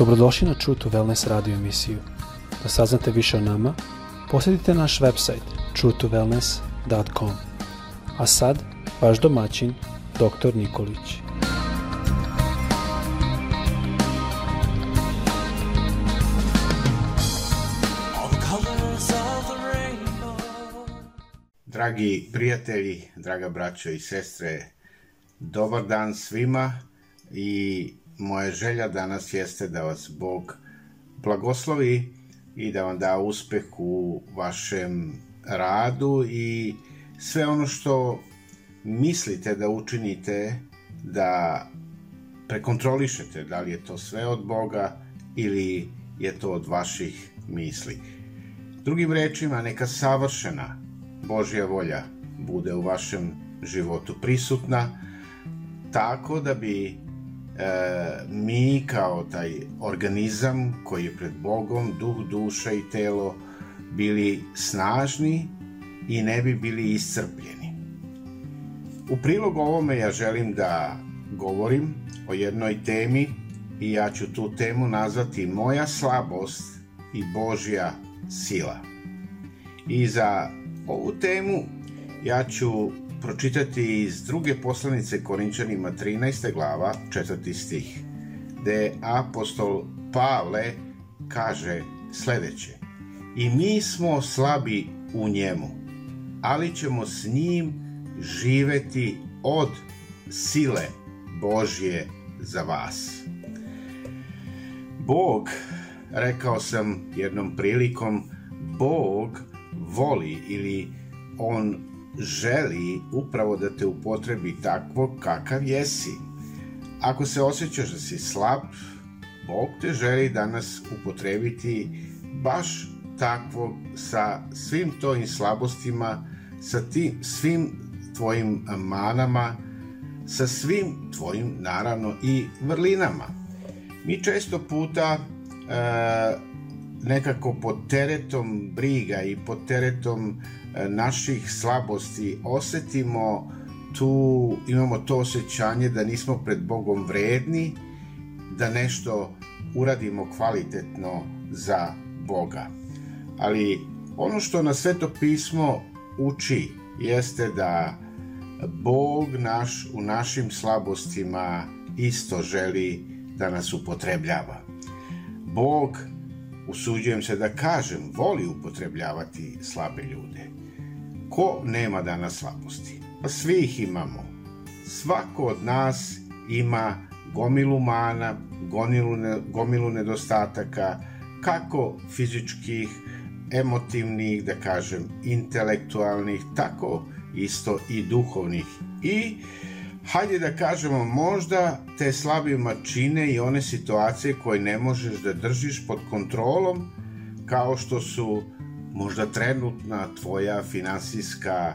Dobrodošli na True to Wellness radio emisiju. Da saznate više o nama, posjetite naš website truetowellness.com. A sad, vaš domaćin, dr. Nikolić. Dragi prijatelji, draga braćo i sestre, dobar dan svima i moja želja danas jeste da vas Bog blagoslovi i da vam da uspeh u vašem radu i sve ono što mislite da učinite da prekontrolišete da li je to sve od Boga ili je to od vaših misli. Drugim rečima, neka savršena Božja volja bude u vašem životu prisutna, tako da bi mi kao taj organizam koji je pred Bogom, duh, duša i telo, bili snažni i ne bi bili iscrpljeni. U prilog ovome ja želim da govorim o jednoj temi i ja ću tu temu nazvati Moja slabost i Božja sila. I za ovu temu ja ću pročitati iz druge poslanice Korinčanima 13. glava, 4. stih, gde apostol Pavle kaže sledeće I mi smo slabi u njemu, ali ćemo s njim živeti od sile Božje za vas. Bog, rekao sam jednom prilikom, Bog voli ili on želi upravo da te upotrebi takvo kakav jesi. Ako se osjećaš da si slab, Bog te želi danas upotrebiti baš takvo sa svim tvojim slabostima, sa tim, svim tvojim manama, sa svim tvojim, naravno, i vrlinama. Mi često puta e, nekako pod teretom briga i pod teretom e, naših slabosti osetimo tu, imamo to osjećanje da nismo pred Bogom vredni, da nešto uradimo kvalitetno za Boga. Ali ono što na sveto pismo uči jeste da Bog naš u našim slabostima isto želi da nas upotrebljava. Bog usuđujem se da kažem, voli upotrebljavati slabe ljude. Ko nema danas slabosti? Pa svi ih imamo. Svako od nas ima gomilu mana, gomilu, gomilu nedostataka, kako fizičkih, emotivnih, da kažem, intelektualnih, tako isto i duhovnih. I hajde da kažemo, možda te slabima čine i one situacije koje ne možeš da držiš pod kontrolom, kao što su možda trenutna tvoja finansijska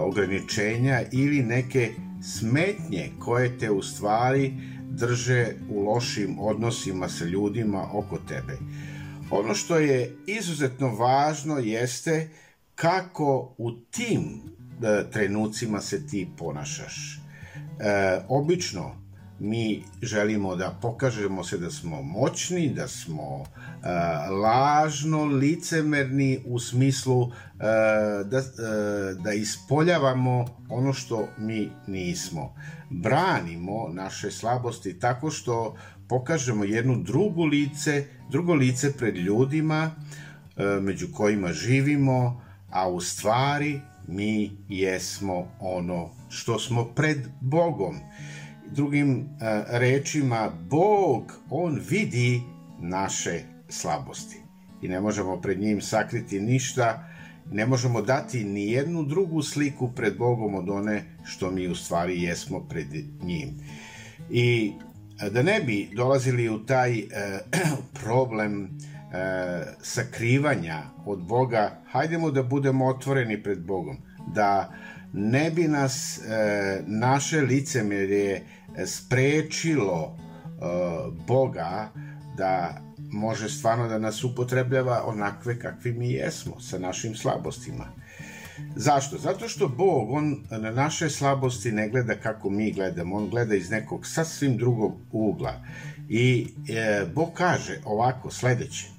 ograničenja ili neke smetnje koje te u stvari drže u lošim odnosima sa ljudima oko tebe. Ono što je izuzetno važno jeste kako u tim e, trenucima se ti ponašaš e, obično mi želimo da pokažemo se da smo moćni, da smo e, lažno licemerni u smislu e, da, e, da ispoljavamo ono što mi nismo. Branimo naše slabosti tako što pokažemo jednu drugu lice, drugo lice pred ljudima e, među kojima živimo, a u stvari mi jesmo ono što smo pred Bogom. Drugim uh, rečima, Bog, On vidi naše slabosti i ne možemo pred njim sakriti ništa, ne možemo dati ni jednu drugu sliku pred Bogom od one što mi u stvari jesmo pred njim. I e, da ne bi dolazili u taj uh, problem uh, sakrivanja od Boga, hajdemo da budemo otvoreni pred Bogom, da ne bi nas e, naše licemerje sprečilo e, Boga da može stvarno da nas upotrebljava onakve kakvi mi jesmo, sa našim slabostima. Zašto? Zato što Bog, on na naše slabosti ne gleda kako mi gledamo, on gleda iz nekog sasvim drugog ugla. I e, Bog kaže ovako, sledeće,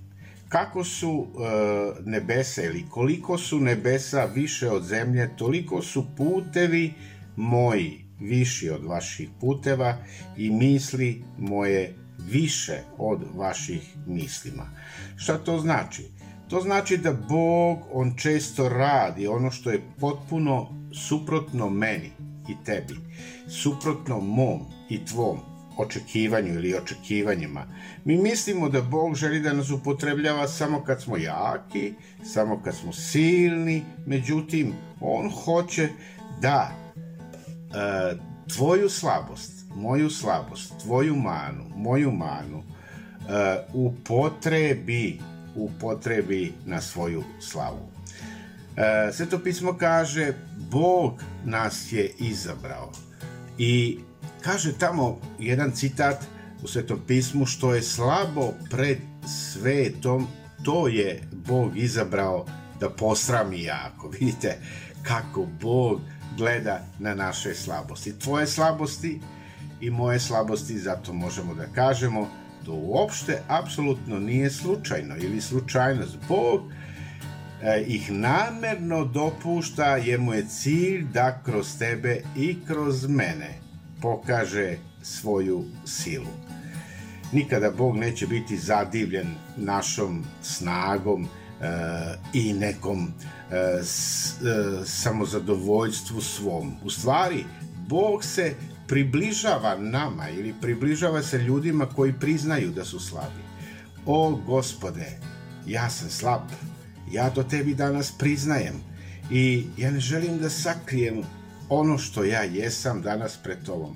kako su e, nebesa ili koliko su nebesa više od zemlje, toliko su putevi moji viši od vaših puteva i misli moje više od vaših mislima. Šta to znači? To znači da Bog, on često radi ono što je potpuno suprotno meni i tebi, suprotno mom i tvom očekivanju ili očekivanjima. Mi mislimo da Bog želi da nas upotrebljava samo kad smo jaki, samo kad smo silni, međutim, On hoće da e, tvoju slabost, moju slabost, tvoju manu, moju manu, e, upotrebi, upotrebi na svoju slavu. E, Sveto pismo kaže, Bog nas je izabrao i kaže tamo jedan citat u Svetom pismu, što je slabo pred svetom, to je Bog izabrao da posrami jako. Vidite kako Bog gleda na naše slabosti. Tvoje slabosti i moje slabosti, zato možemo da kažemo, to uopšte apsolutno nije slučajno ili slučajnost. Bog e, ih namerno dopušta, jer mu je cilj da kroz tebe i kroz mene pokaže svoju silu. Nikada Bog neće biti zadivljen našom snagom e, i nekom e, s, e, samozadovoljstvu svom. U stvari, Bog se približava nama ili približava se ljudima koji priznaju da su slabi. O gospode, ja sam slab, ja to tebi danas priznajem i ja ne želim da sakrijem ono što ja jesam danas pred tobom.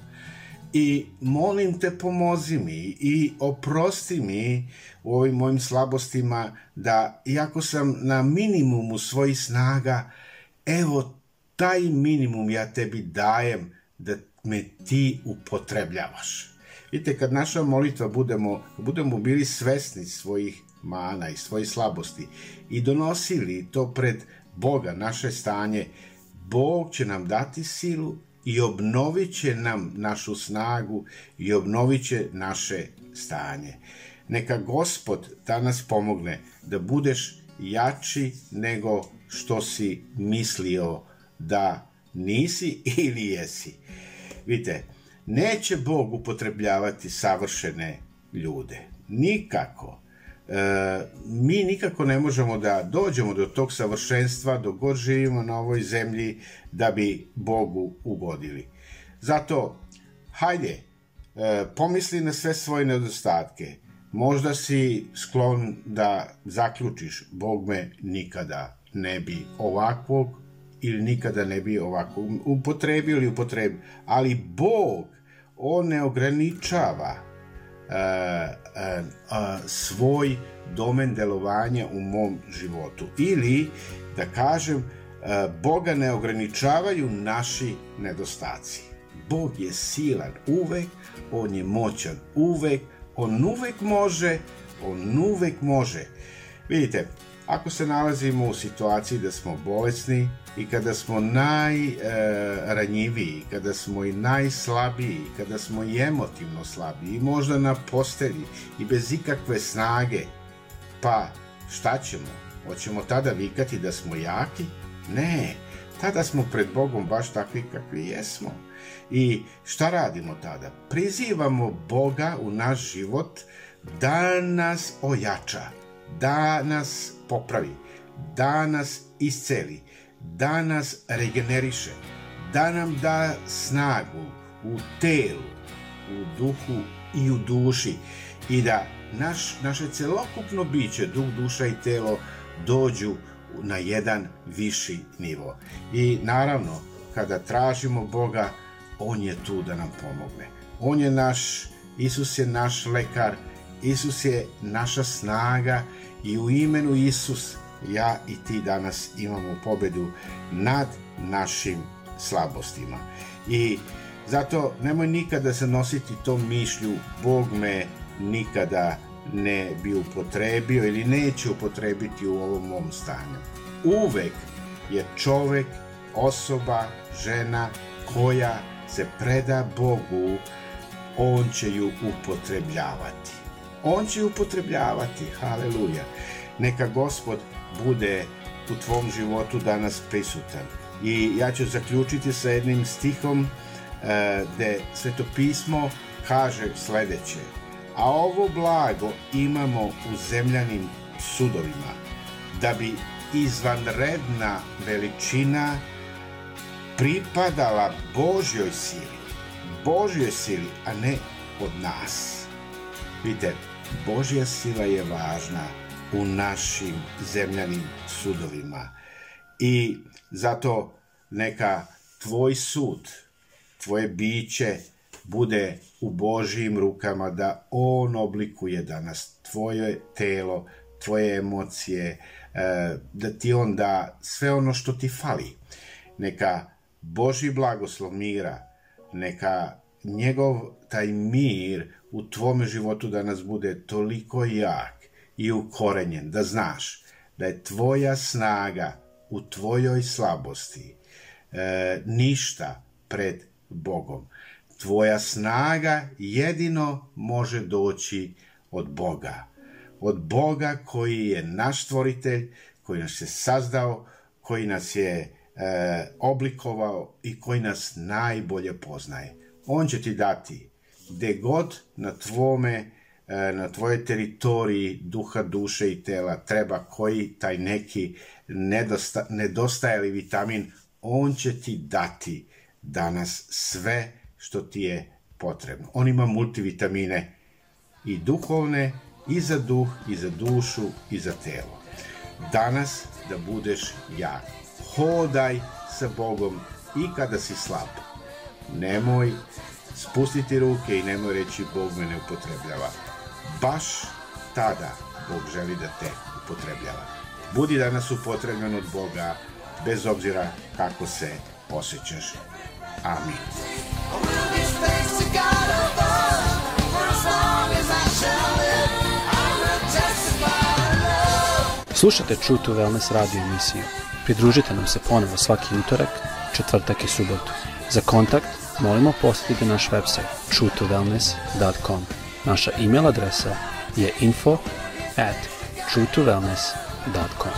I molim te pomozi mi i oprosti mi u ovim mojim slabostima da iako sam na minimumu svojih snaga, evo taj minimum ja tebi dajem da me ti upotrebljavaš. Vidite, kad naša molitva budemo, budemo bili svesni svojih mana i svojih slabosti i donosili to pred Boga, naše stanje, Bog će nam dati silu i obnovit će nam našu snagu i obnovit će naše stanje. Neka Gospod danas pomogne da budeš jači nego što si mislio da nisi ili jesi. Vidite, neće Bog upotrebljavati savršene ljude. Nikako. E, mi nikako ne možemo da dođemo do tog savršenstva dok god živimo na ovoj zemlji da bi Bogu ugodili. Zato, hajde, e, pomisli na sve svoje nedostatke. Možda si sklon da zaključiš, Bog me nikada ne bi ovakvog ili nikada ne bi ovako upotrebio ili upotrebio. Ali Bog, on ne ograničava svoj domen delovanja u mom životu. Ili, da kažem, uh, Boga ne ograničavaju naši nedostaci. Bog je silan uvek, on je moćan uvek, on uvek može, on uvek može. Vidite, ako se nalazimo u situaciji da smo bolesni i kada smo najranjiviji, kada smo i najslabiji, kada smo i emotivno slabiji, možda na postelji i bez ikakve snage, pa šta ćemo? Hoćemo tada vikati da smo jaki? Ne, tada smo pred Bogom baš takvi kakvi jesmo. I šta radimo tada? Prizivamo Boga u naš život da nas ojača, da nas popravi, da nas isceli, da nas regeneriše, da nam da snagu u telu, u duhu i u duši i da naš, naše celokupno biće, duh, duša i telo dođu na jedan viši nivo. I naravno, kada tražimo Boga, On je tu da nam pomogne. On je naš, Isus je naš lekar, Isus je naša snaga i u imenu Isus ja i ti danas imamo pobedu nad našim slabostima. I zato nemoj nikada se nositi tom mišlju Bog me nikada ne bi upotrebio ili neće upotrebiti u ovom mom stanju. Uvek je čovek, osoba, žena koja se preda Bogu, on će ju upotrebljavati. On će upotrebljavati, haleluja. Neka gospod bude u tvom životu danas prisutan. I ja ću zaključiti sa jednim stihom e, gde Sveto pismo kaže sledeće. A ovo blago imamo u zemljanim sudovima, da bi izvanredna veličina pripadala Božjoj sili. Božjoj sili, a ne od nas. Vidite, Božja sila je važna u našim zemljanim sudovima. I zato neka tvoj sud, tvoje biće bude u Božijim rukama, da On oblikuje danas tvoje telo, tvoje emocije, e, da ti On da sve ono što ti fali. Neka Boži blagoslov mira, neka njegov taj mir u tvome životu danas bude toliko jak i ukorenjen, da znaš da je tvoja snaga u tvojoj slabosti e, ništa pred Bogom. Tvoja snaga jedino može doći od Boga. Od Boga koji je naš stvoritelj, koji nas je sazdao, koji nas je e, oblikovao i koji nas najbolje poznaje. On će ti dati gde god na tvome e, na tvojoj teritoriji duha, duše i tela treba koji taj neki nedosta, nedostajali vitamin, on će ti dati danas sve što ti je potrebno. On ima multivitamine i duhovne, i za duh, i za dušu, i za telo. Danas da budeš jak. Hodaj sa Bogom i kada si slab. Nemoj spustiti ruke i nemoj reći Bog me ne upotrebljava. Baš tada Bog želi da te upotrebljava. Budi danas upotrebljen od Boga, bez obzira kako se osjećaš. Amin. Slušate True to Wellness radio emisiju. Pridružite nam se ponovo svaki utorak, četvrtak i subotu. Za kontakt molimo posjetite naš website truetowellness.com. Naša e-mail adresa je info at truetowellness.com.